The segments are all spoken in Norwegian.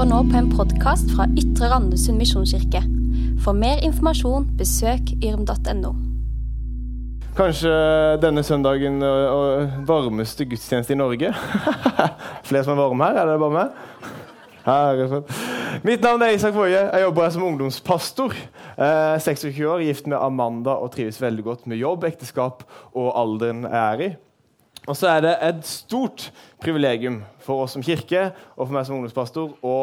hører nå på en podkast fra Ytre Randesund misjonskirke. For mer informasjon, besøk yrm.no. Kanskje denne søndagen varmeste gudstjeneste i Norge. Flere som er varme her? Er det bare meg? Herregud. Mitt navn er Isak Woie. Jeg jobber her som ungdomspastor. Eh, 26 år, gift med Amanda og trives veldig godt med jobb, ekteskap og alderen jeg er i. Og så er det et stort privilegium for oss som kirke og for meg som ungdomspastor å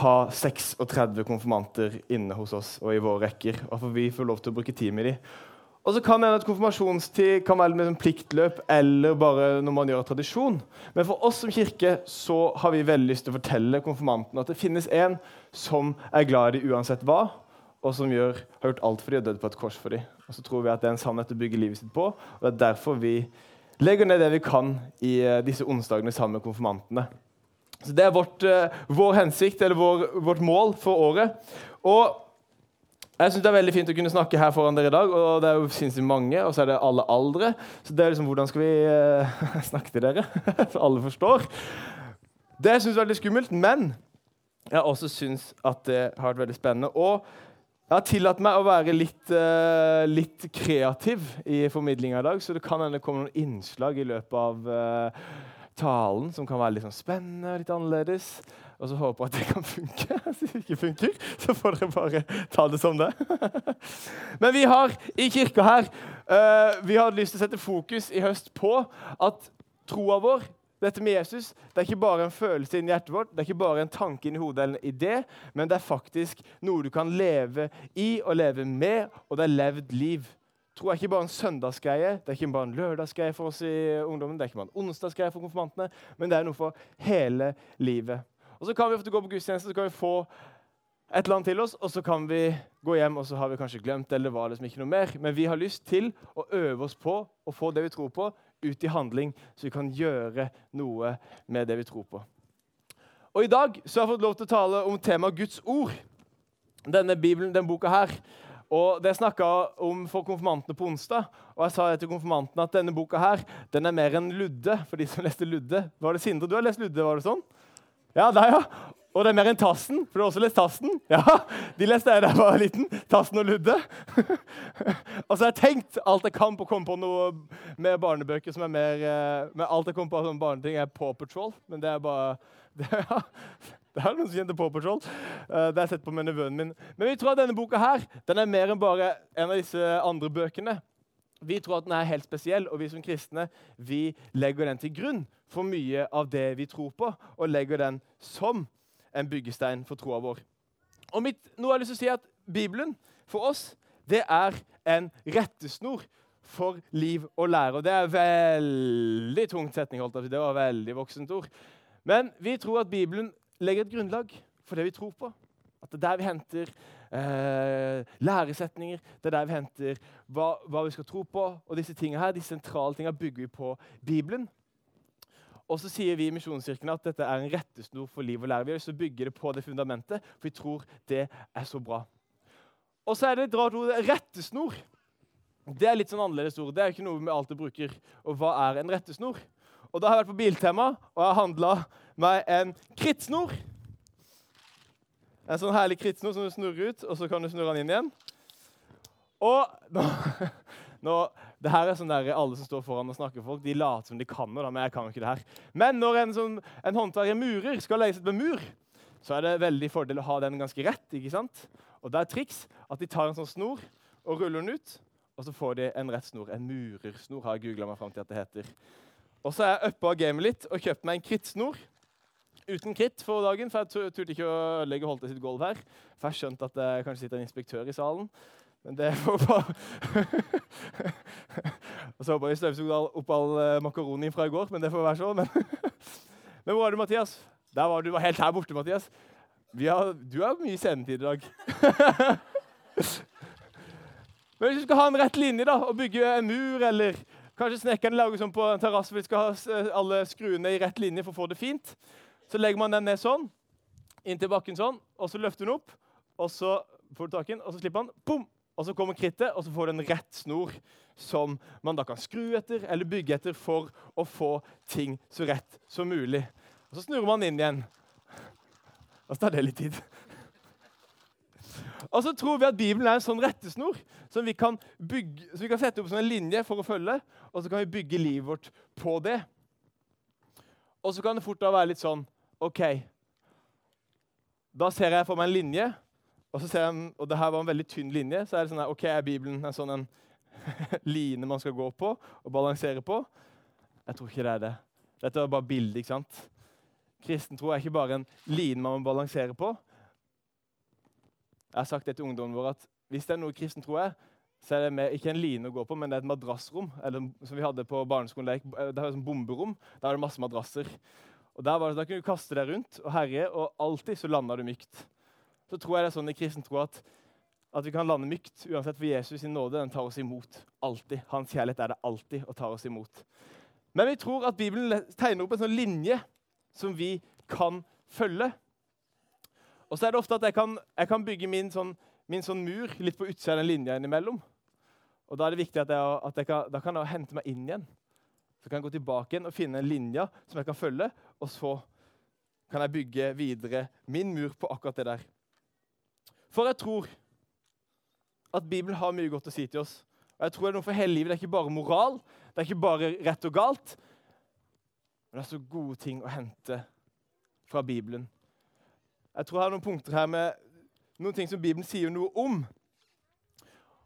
ha 36 konfirmanter inne hos oss og i våre rekker. Og for vi får lov til å bruke tid med dem. Og så kan det at konfirmasjonstid kan være en pliktløp eller bare når man gjør tradisjon. Men for oss som kirke så har vi veldig lyst til å fortelle konfirmantene at det finnes en som er glad i dem uansett hva, og som gjør, har gjort alt for dem og dødd på et kors for dem. Og så tror vi at det er en sannhet å bygge livet sitt på, og det er derfor vi legger ned det vi kan i uh, disse onsdagene sammen med konfirmantene. Så Det er vårt, uh, vår hensikt, eller vår, vårt mål for året. Og jeg synes Det er veldig fint å kunne snakke her foran dere i dag. og Det er jo sinnssykt mange, og så er det alle aldre. Så det er liksom, hvordan skal vi uh, snakke til dere? For alle forstår. Det syns jeg er veldig skummelt, men jeg også syns at det har vært veldig spennende. Og jeg har tillatt meg å være litt, uh, litt kreativ i formidlinga i dag, så det kan hende det kommer noen innslag i løpet av uh, talen som kan være litt sånn spennende og litt annerledes. Og så håper jeg at det kan funke. Hvis det ikke funker, så får dere bare ta det som det. Men vi har i kirka her uh, vi har lyst til å sette fokus i høst på at troa vår dette med Jesus det er ikke bare en følelse inni hjertet vårt, det er ikke bare en tanke inni hodet eller en idé, men det er faktisk noe du kan leve i og leve med, og det er levd liv. Tro er ikke bare en søndagsgreie, det er ikke bare en lørdagsgreie for oss i ungdommen, det er ikke bare en onsdagsgreie for konfirmantene, men det er noe for hele livet. Og Så kan vi ofte gå på gudstjeneste, så kan vi få et eller annet til oss, og så kan vi gå hjem og så har vi kanskje glemt eller var liksom ikke noe mer. Men vi har lyst til å øve oss på å få det vi tror på, ut i handling, så vi kan gjøre noe med det vi tror på. Og I dag så har jeg fått lov til å tale om temaet Guds ord. Denne bibelen, denne boka her. Og Det snakka om for konfirmantene på onsdag. Og jeg sa til konfirmantene at denne boka her, den er mer enn Ludde. for de som leste Ludde. Var det Sindre? Du har lest Ludde, var det sånn? Ja, deg, ja. Og det er mer enn Tassen, for du har også lest Tassen. Ja, De leste jeg da jeg var liten. Tassen og Ludde. og så har jeg tenkt alt jeg kan på å komme på noe med barnebøker som er mer eh, Men alt jeg kom på sånne barneting, er Paw Patrol. Men det er bare det, ja, det er noen som kjente Paw Patrol. Uh, det har jeg sett på med nevøen min. Men vi tror at denne boka her, den er mer enn bare en av disse andre bøkene. Vi tror at den er helt spesiell, og vi som kristne vi legger den til grunn for mye av det vi tror på, og legger den som en byggestein for troa vår. Og mitt, har jeg lyst til å si at Bibelen for oss det er en rettesnor for liv og lære. Og Det er veldig tungt setning. holdt Det var veldig voksent ord. Men vi tror at Bibelen legger et grunnlag for det vi tror på. At det er der vi henter eh, læresetninger, det er der vi henter hva, hva, vi skal tro på. Og disse her, de sentrale tingene bygger vi på Bibelen. Og så sier vi i Misjonskirken at dette er en rettesnor for liv og lære. Vi har lyst til å bygge det på det fundamentet, for vi tror det er så bra. Og så er det et rart ord. Rettesnor. Det er litt sånn annerledes ord. Det er ikke noe vi alltid bruker. Og hva er en rettesnor? Og Da har jeg vært på Biltema og jeg har handla meg en krittsnor. En sånn herlig krittsnor som du snurrer ut, og så kan du snurre den inn igjen. Og nå, nå det her er sånn der Alle som står foran og snakker folk, de later som de kan noe, men jeg kan jo ikke det her. Men når en, sånn, en håndverker murer skal legge seg med mur, så er det veldig fordel å ha den ganske rett. ikke sant? Og det er triks at de tar en sånn snor og ruller den ut, og så får de en rett snor. En murersnor har jeg googla meg fram til at det heter. Og så er jeg uppa gamet litt og kjøpt meg en krittsnor. Uten kritt for dagen, for jeg turte ikke å ødelegge Holte sitt gulv her. For jeg skjønte at det kanskje sitter en inspektør i salen. Men det får bare Og så håper jeg støvsugde opp all makaroni makaronien fra i går, men det får være sånn. Men, men hvor er du, Mathias? Der var Du var helt her borte, Mathias. Har, du har mye sendetid i dag. men hvis du skal ha en rett linje da, og bygge en mur, eller kanskje snekkerne lager sånn på en terrasse hvor de skal ha alle skruene i rett linje for å få det fint, så legger man den ned sånn, inntil bakken sånn, og så løfter den opp, og så får du tak i den, og så slipper han. Boom! Og så kommer krittet, og så får du en rett snor som man da kan skru etter eller bygge etter for å få ting så rett som mulig. Og Så snurrer man inn igjen. Og så tar det litt tid. Og så tror vi at Bibelen er en sånn rettesnor som vi kan, bygge, som vi kan sette opp som en linje for å følge, og så kan vi bygge livet vårt på det. Og så kan det fort da være litt sånn OK. Da ser jeg for meg en linje, og, så ser jeg, og det her var en veldig tynn linje. Så er det sånn her, OK, er Bibelen en sånn en line man skal gå på og balansere på? Jeg tror ikke det er det. Dette var bare bildet. ikke sant? Kristen tro er ikke bare en line man må balansere på. Jeg har sagt det til ungdommen vår at hvis det er noe kristen tro er, så er det med, ikke en line å gå på, men det er et madrassrom. Eller som vi hadde på barneskolen. Det er et bomberom. Der er det masse madrasser. Og der var det, Da kunne du kaste deg rundt og herje, og alltid så landa du mykt. Så tror jeg det er sånn i kristen tro at, at vi kan lande mykt uansett, for Jesus sin nåde den tar oss imot. Alltid. Hans kjærlighet er det alltid og tar oss imot. Men vi tror at Bibelen tegner opp en sånn linje som vi kan følge. Og så er det ofte at jeg kan, jeg kan bygge min sånn, min sånn, mur litt på utsida av den linja innimellom. Og Da er det viktig at jeg, at jeg kan, da kan jeg hente meg inn igjen. Så kan jeg gå tilbake igjen og finne en linje som jeg kan følge. Og så kan jeg bygge videre min mur på akkurat det der. For jeg tror at Bibelen har mye godt å si til oss. Og jeg tror Det er noe for hele livet. Det er ikke bare moral, det er ikke bare rett og galt. Men det er så gode ting å hente fra Bibelen. Jeg tror jeg har noen punkter her med noen ting som Bibelen sier noe om.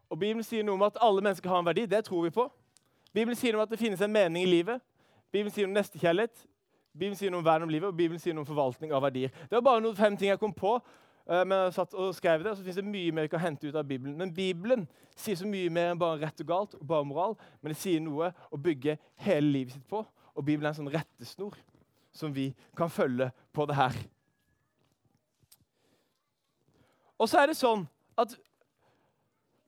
Og Bibelen sier noe om at alle mennesker har en verdi. Det tror vi på. Bibelen sier noe om at det finnes en mening i livet. Bibelen sier noe om nestekjærlighet. Bibelen sier noe om vern om livet, og Bibelen sier noe om forvaltning av verdier. Det var bare noen fem ting jeg kom på. Uh, men jeg satt og skrev det, og så finnes det mye mer vi kan hente ut av Bibelen. Men Bibelen sier så mye mer enn bare rett og galt og bare moral. Men det sier noe å bygge hele livet sitt på. Og Bibelen er en sånn rettesnor som vi kan følge på det her. Og så er det sånn at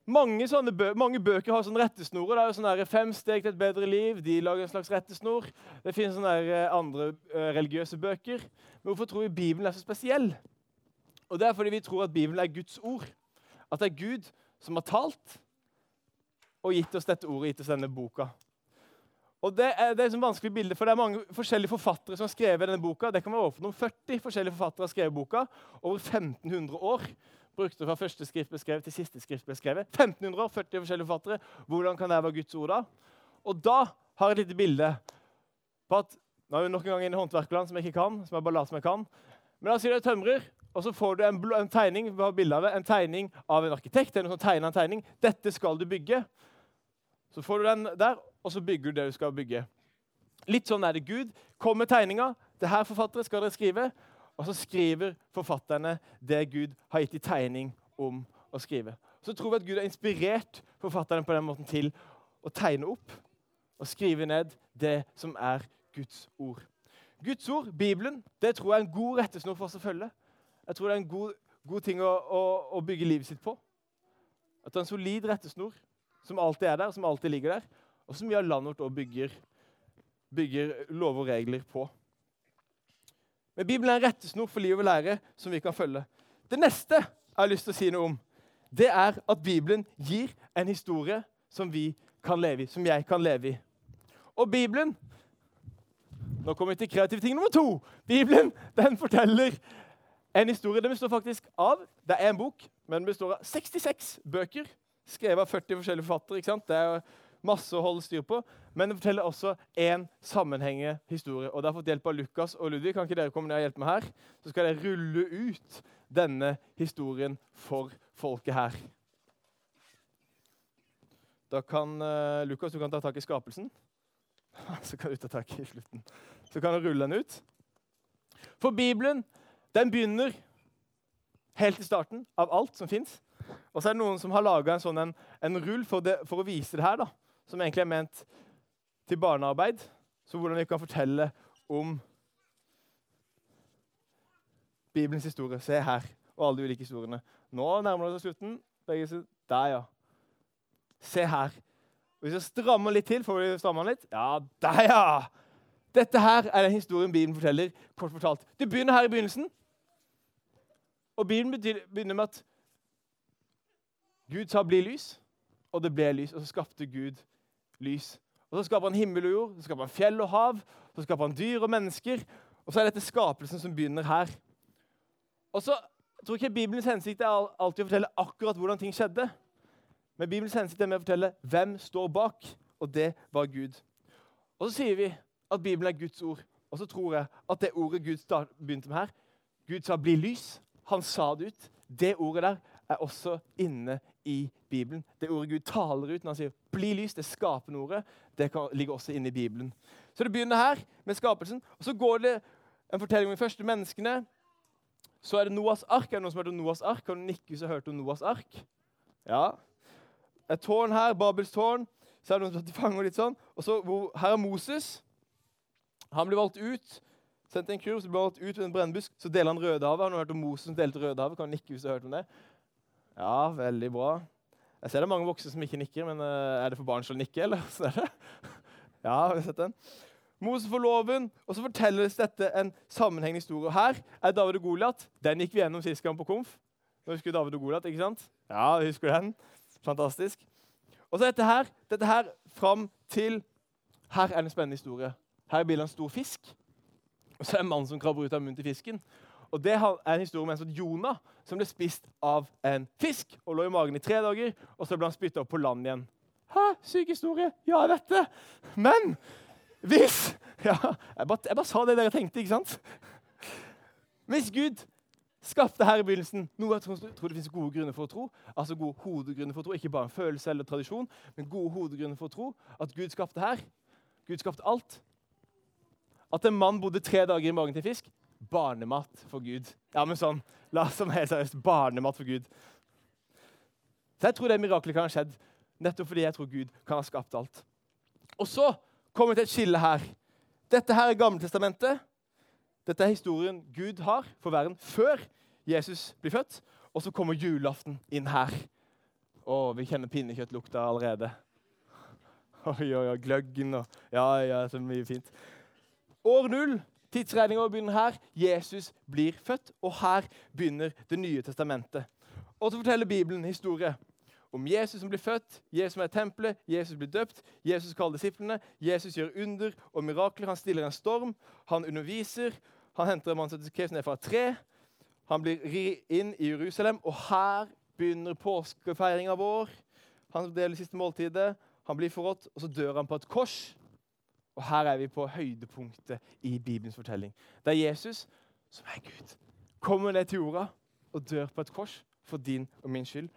mange, bø mange bøker har sånne rettesnorer. Det er jo sånne Fem steg til et bedre liv. De lager en slags rettesnor. Det finnes sånne eh, andre uh, religiøse bøker. Men hvorfor tror vi Bibelen er så spesiell? Og Det er fordi vi tror at Bibelen er Guds ord. At det er Gud som har talt og gitt oss dette ordet, gitt oss denne boka. Og Det er, det er et vanskelig bilde, for det er mange forskjellige forfattere som har skrevet denne boka. Det kan være overfor noen 40 forskjellige forfattere har skrevet boka over 1500 år brukte fra første skrift ble skrevet til siste skrift ble skrevet. 1500 år, 40 forskjellige forfattere. Hvordan kan det være Guds ord da? Og da har jeg et lite bilde på at Nå er vi nok en gang inne i håndverkerland som jeg ikke kan. som jeg bare later som jeg kan. Men da sier du tømrer, og så får du en, en tegning vi har av det, en tegning av en arkitekt. det er noen som tegner en tegning. Dette skal du bygge. Så får du den der, og så bygger du det du skal bygge. Litt sånn er det Gud. Kom med tegninga. Det her forfattere skal dere skrive. Og så skriver forfatterne det Gud har gitt i tegning om å skrive. Så tror vi at Gud har inspirert forfatterne på den måten til å tegne opp og skrive ned det som er Guds ord. Guds ord, Bibelen, det tror jeg er en god rettesnor for oss å følge. Jeg tror det er en god, god ting å, å, å, bygge livet sitt på. At det er en solid rettesnor som alltid er der, som alltid ligger der, og som av landet vårt bygger, bygger lover og regler på. Men Bibelen er en rettesnor for liv og lære som vi kan følge. Det neste jeg har lyst til å si noe om, det er at Bibelen gir en historie som vi kan leve i, som jeg kan leve i. Og Bibelen Nå kommer vi til kreativ ting nummer to. Bibelen den forteller en historie. det består faktisk av Det er en bok, men den består av 66 bøker skrevet av 40 forskjellige forfattere. ikke sant? Det er masse å holde styr på. Men det forteller også én sammenhengende historie. Og det har fått hjelp av Lukas og Ludvig. Kan ikke dere komme ned og hjelpe meg her? Så skal jeg rulle ut denne historien for folket her. Da kan uh, Lukas du kan ta tak i skapelsen. Så kan du ta tak i slutten. Så kan du rulle den ut. For Bibelen den begynner helt i starten av alt som fins. Og så er det noen som har laga en sånn en, en rull for, det, for, å vise det her. da som egentlig er ment til barnearbeid. Så hvordan vi kan fortelle om Bibelens historie. Se her. Og alle de ulike historiene. Nå nærmer det oss slutten. Der, ja. Se her. Hvis jeg strammer litt til, får vi stramma litt? Ja, der, ja! Dette her er den historien Bibelen forteller. kort fortalt. Det begynner her i begynnelsen. Og Bibelen begynner med at Gud sa 'bli lys', og det ble lys. Og så skapte Gud lys. Og Så skaper han himmel og jord, så skaper han fjell og hav, så skaper han dyr og mennesker. Og så er dette skapelsen som begynner her. Og så tror ikke Bibelens hensikt er alltid å fortelle akkurat hvordan ting skjedde. Men Bibelens hensikt er med å fortelle hvem står bak, og det var Gud. Og så sier vi at Bibelen er Guds ord. Og så tror jeg at det ordet Gud begynte med her Gud sa 'bli lys'. Han sa det ut. Det ordet der er også inne i Bibelen. Det ordet Gud taler ut når han sier 'bli lys', det skapende ordet, det ligger også inne i Bibelen. Så det begynner her med skapelsen, og så går det en fortelling om de første menneskene. Så er det Noas ark. Er det noen som har hørt om Noas ark? Kan du nikke hvis du har hørt om Noas ark? Ja. Et tårn her, Babels tårn. Så er det noen som har tatt til fange og litt sånn. Og så, Her er Moses. Han blir valgt ut. Sendt en kurv, så blir han valgt ut ved en brennbusk. Så deler han Rødehavet. Har du hørt om Moses som delte Rødehavet? Kan han nikke hvis du har hørt om det? Ja, veldig bra. Jeg ser det er mange voksne som ikke nikker, men eh, er det for barn som nikker, nikke, eller? Så er det. Ja, har vi sett den? Moses får loven, og så fortelles dette en sammenhengende historie. Her er David og Goliat. Den gikk vi gjennom sist gang på Komf. Nå husker David og Goliat, ikke sant? Ja, husker den. Fantastisk. Og så dette her, dette her fram til Her er en spennende historie. Her er bildet av en stor fisk. Og så er det en mann som krabber ut av munnen til fisken. Og Det er en historie om en som Jonah, som ble spist av en fisk og lå i magen i tre dager. Og så ble han spytta opp på land igjen. Hæ? Syk historie. Ja, jeg vet det. Men hvis ja, jeg, bare, jeg bare sa det dere tenkte, ikke sant? Hvis Gud skapte her i begynnelsen noe jeg tror, tror det finnes gode grunner for å tro, altså gode hovedgrunner for å tro, ikke bare en følelse eller tradisjon, men gode hovedgrunner for å tro at Gud skapte her. Gud skapte alt. At en mann bodde tre dager i magen til fisk. Barnemat for Gud. Ja, men sånn, La oss som helt seriøst. Barnemat for Gud. Så jeg tror det miraklet kan ha skjedd nettopp fordi jeg tror Gud kan ha skapt alt. Og så kommer vi til et skille her. Dette her er Gammeltestamentet. Dette er historien Gud har for verden før Jesus blir født. Og så kommer julaften inn her. Å, vi kjenner pinnekjøttlukta allerede. Oi, oi, oi, gløggen og Ja, ja, så mye fint. År null. Tidsregninga begynner her. Jesus blir født, og her begynner Det nye testamentet. Og så forteller Bibelen historie om Jesus som blir født, Jesus som er i tempelet, Jesus blir døpt, Jesus kaller disiplene, Jesus gjør under og mirakler. Han stiller en storm, han underviser, han henter en mann som ned fra et tre. Han blir ri inn i Jerusalem, og her begynner påskefeiringa vår. Han deler siste måltidet, han blir forrådt, og så dør han på et kors. Og her er vi på høydepunktet i Bibelens fortelling. Det er Jesus, som er Gud, kommer ned til jorda og dør på et kors for din og min skyld.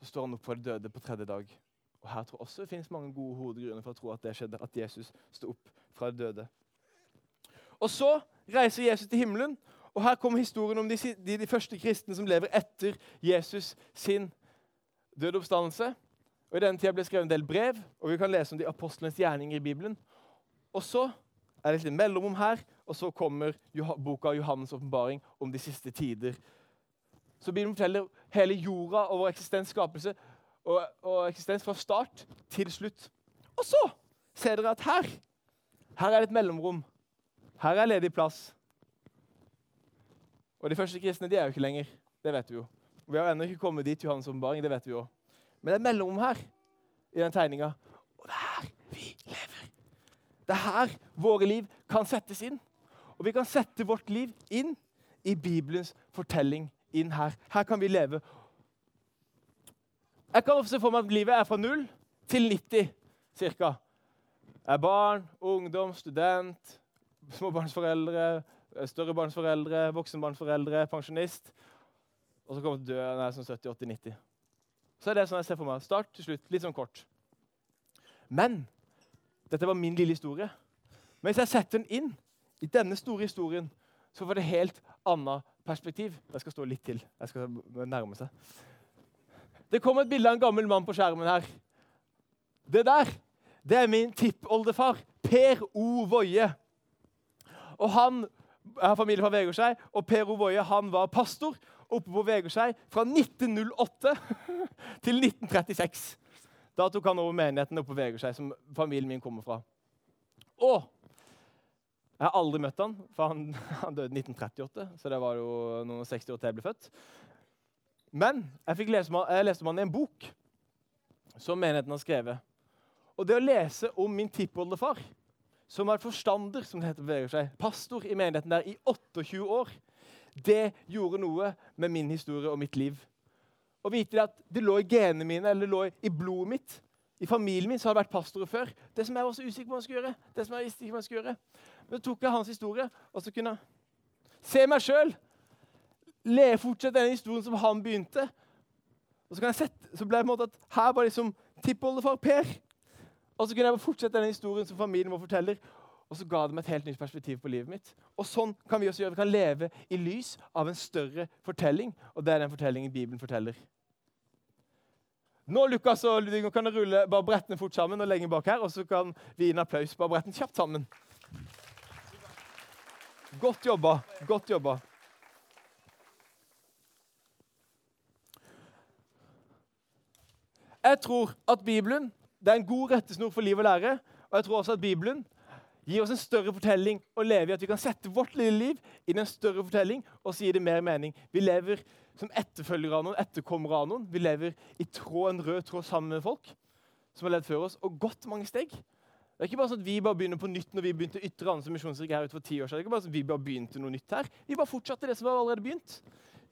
Så står han opp for de døde på tredje dag. Og Her tror jeg også det finnes mange gode hovedgrunner for å tro at det skjedde, at Jesus sto opp fra de døde. Og så reiser Jesus til himmelen, og her kommer historien om de, de, de første kristne som lever etter Jesus sin døde oppstandelse. Og I denne tida ble skrevet en del brev, og vi kan lese om de apostlenes gjerninger i Bibelen. Og så er det et mellomrom her, og så kommer boka Johannes' åpenbaring om de siste tider. Så Bibelen forteller hele jorda og vår eksistens, skapelse og, og eksistens fra start til slutt. Og så ser dere at her her er det et mellomrom. Her er ledig plass. Og de første kristne de er jo ikke lenger. Det vet vi jo. Vi har ennå ikke kommet dit, Johannes' åpenbaring. Det vet vi jo. Men det er et mellomrom her i den tegninga. Og det er her vi lever. Det er her våre liv kan settes inn. Og vi kan sette vårt liv inn i Bibelens fortelling. inn Her Her kan vi leve. Jeg kan også se for meg at livet er fra null til 90 ca. Er barn, ungdom, student, småbarnsforeldre, størrebarnsforeldre, voksenbarnsforeldre, pensjonist. Og så kommer du til å dø når jeg er sånn 70-80-90. Så er det sånn jeg ser for meg. Start til slutt. Litt sånn kort. Men dette var min lille historie. Men hvis jeg setter den inn i denne store historien, så får det helt annet perspektiv. Jeg skal stå litt til. Jeg skal nærme seg. Det kom et bilde av en gammel mann på skjermen her. Det der det er min tippoldefar, Per O. Woie. Og han jeg har familie fra Vegårshei, og Per O. Woie var pastor oppe på Vegårshei fra 1908 til 1936. Da tok han over menigheten oppe på Vegårshei, som familien min kommer fra. Og jeg har aldri møtt han, for han, han døde i 1938. Så det var jo noen og 60 år til jeg ble født. Men jeg, lese, jeg leste om han i en bok som menigheten har skrevet. Og det å lese om min tippoldefar, som var forstander som det heter på Vegårshei, pastor i menigheten der i 28 år, det gjorde noe med min historie og mitt liv. Å vite at det lå i genene mine eller det lå i blodet mitt. I familien min så har det vært pastorer før. Det som jeg var så usikker på hva jeg skulle gjøre. det som jeg visste ikke hva jeg skulle gjøre. Men så tok jeg hans historie, og så kunne jeg se meg sjøl. le fortsatt denne historien som han begynte. Og så, kan jeg sette, så ble det på en måte at her var liksom tippoldefar Per. Og så kunne jeg fortsette denne historien som familien vår forteller. Og så ga det meg et helt nytt perspektiv på livet mitt. Og sånn kan vi også gjøre. Vi kan leve i lys av en større fortelling, og det er den fortellingen Bibelen forteller. Nå Lukas og Ludvig, kan dere rulle bare brettene fort sammen og legge bak her, og så kan vi gi en applaus. Bare brettene kjapt sammen. Godt jobba. Godt jobba. Jeg tror at Bibelen det er en god rettesnor for liv og lære. Og jeg tror også at Bibelen gir oss en større fortelling å leve i. At vi kan sette vårt lille liv i en større fortelling, og så gir det mer mening. Vi lever som etterfølgere av noen, etterkommere av noen. Vi lever i tråd, en rød tråd sammen med folk som har levd før oss, og gått mange steg. Det er ikke bare sånn at vi bare begynner på nytt når vi begynte Ytre Andelse misjonsrike her ute for ti år siden. Det er ikke bare sånn at vi bare begynte noe nytt her. Vi bare fortsatte det som var allerede begynt.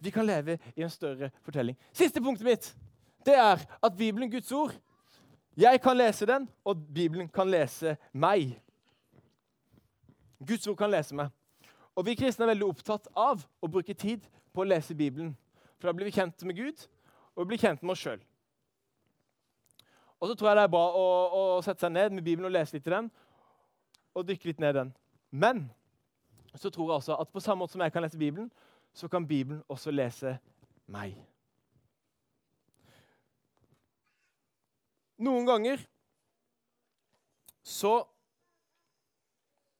Vi kan leve i en større fortelling. Siste punktet mitt det er at Bibelen, Guds ord Jeg kan lese den, og Bibelen kan lese meg. Guds ord kan lese meg. Og Vi kristne er veldig opptatt av å bruke tid på å lese Bibelen. For da blir vi kjent med Gud, og vi blir kjent med oss sjøl. Og så tror jeg det er bra å, å, sette seg ned med Bibelen og lese litt i den. Og dykke litt ned i den. Men så tror jeg også at på samme måte som jeg kan lese Bibelen, så kan Bibelen også lese meg. Noen ganger så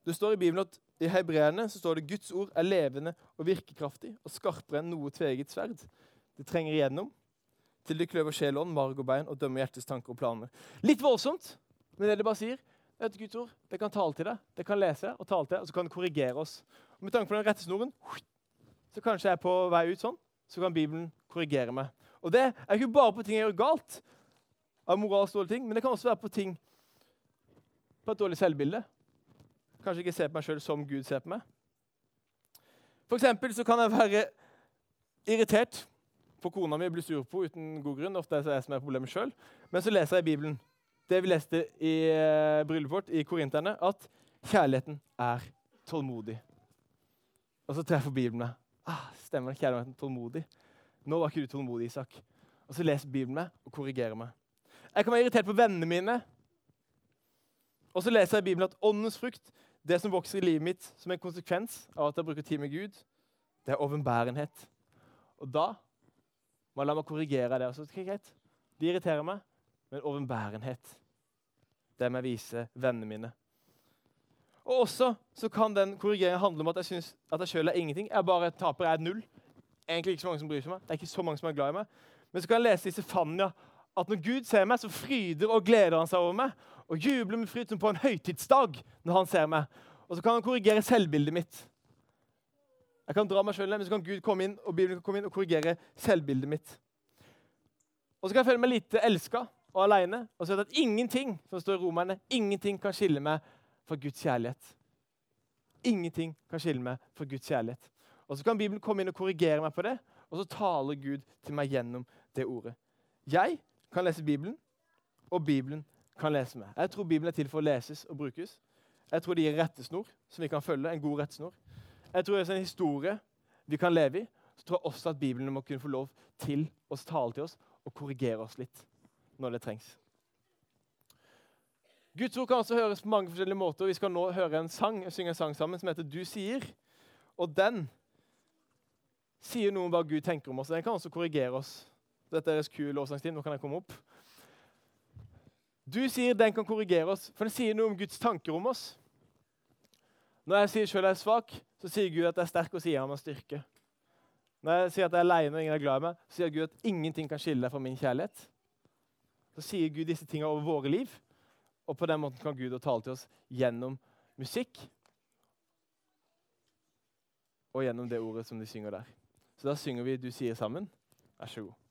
Det står i Bibelen at i hebreerne så står det Guds ord er levende og virkekraftig og skarpere enn noe tveget sverd. Det trenger igjennom til det kløver sjel, ånd, marg og bein og dømmer hjertets tanker og planer. Litt voldsomt, men det det bare sier, er at Guds ord det kan tale til deg, det kan lese og tale til deg, og så kan det korrigere oss. Og Med tanke på den rettesnoren så kanskje jeg er på vei ut sånn, så kan Bibelen korrigere meg. Og det er ikke bare på ting jeg gjør galt, av moralsk dårlige ting, men det kan også være på ting på et dårlig selvbilde. Kanskje ikke se på meg sjøl som Gud ser på meg. For eksempel så kan jeg være irritert på kona mi og bli sur på uten god grunn. Ofte er det jeg som er problemet selv. Men så leser jeg i Bibelen det vi leste i uh, bryllupet vårt i Korinterne, at kjærligheten er tålmodig. Og så treffer Bibelen meg. Ah, stemmer det, kjærligheten tålmodig? Nå var ikke du tålmodig, Isak. Og så leser Bibelen meg og korrigerer meg. Jeg kan være irritert på vennene mine. Og så leser jeg i Bibelen at åndens frukt, det som vokser i livet mitt som en konsekvens av at jeg bruker tid med Gud, det er overbærenhet. Og da må jeg la meg korrigere det. Er greit. De irriterer meg, men overbærenhet, det må jeg vise vennene mine. Og også så kan den korrigeringen handle om at jeg synes at jeg sjøl er ingenting. Jeg bare taper, jeg er null. Egentlig ikke så mange som bryr seg om meg. Det er ikke så mange som er glad i meg. Men så kan jeg lese i Sefania at når Gud ser meg, så fryder og gleder han seg over meg. Og jubler med fryd som på en høytidsdag når han ser meg. Og så kan han korrigere selvbildet mitt. Jeg kan dra meg selv ned, men så kan Gud komme inn og Bibelen kan komme inn og korrigere selvbildet mitt. Og så kan jeg føle meg lite elska og aleine og si at ingenting som står i romerne, ingenting kan skille meg fra Guds kjærlighet. Ingenting kan skille meg fra Guds kjærlighet. Og Så kan Bibelen komme inn og korrigere meg på det, og så taler Gud til meg gjennom det ordet. Jeg kan lese Bibelen, og Bibelen kan lese med. Jeg tror Bibelen er til for å leses og brukes. Jeg tror det gir rettesnor som vi kan følge. en god rettesnor. Jeg tror det er en historie vi kan leve i. Så tror jeg også at Bibelen må kunne få lov til å tale til oss og korrigere oss litt når det trengs. Guds ord kan også høres på mange forskjellige måter. Vi skal nå høre en sang, synge en sang sammen som heter 'Du sier'. Og den sier noe om hva Gud tenker om oss. Den kan også korrigere oss dette er kul lovsangstid. Nå kan jeg komme opp. Du sier den kan korrigere oss, for den sier noe om Guds tanker om oss. Når jeg sier selv jeg er svak, så sier Gud at jeg er sterk, og sier han har styrke. Når jeg sier at jeg er aleine og ingen er glad i meg, så sier Gud at ingenting kan skille deg fra min kjærlighet. Så sier Gud disse tingene over våre liv, og på den måten kan Gud tale til oss gjennom musikk og gjennom det ordet som de synger der. Så da synger vi 'Du sier' sammen. Vær så god.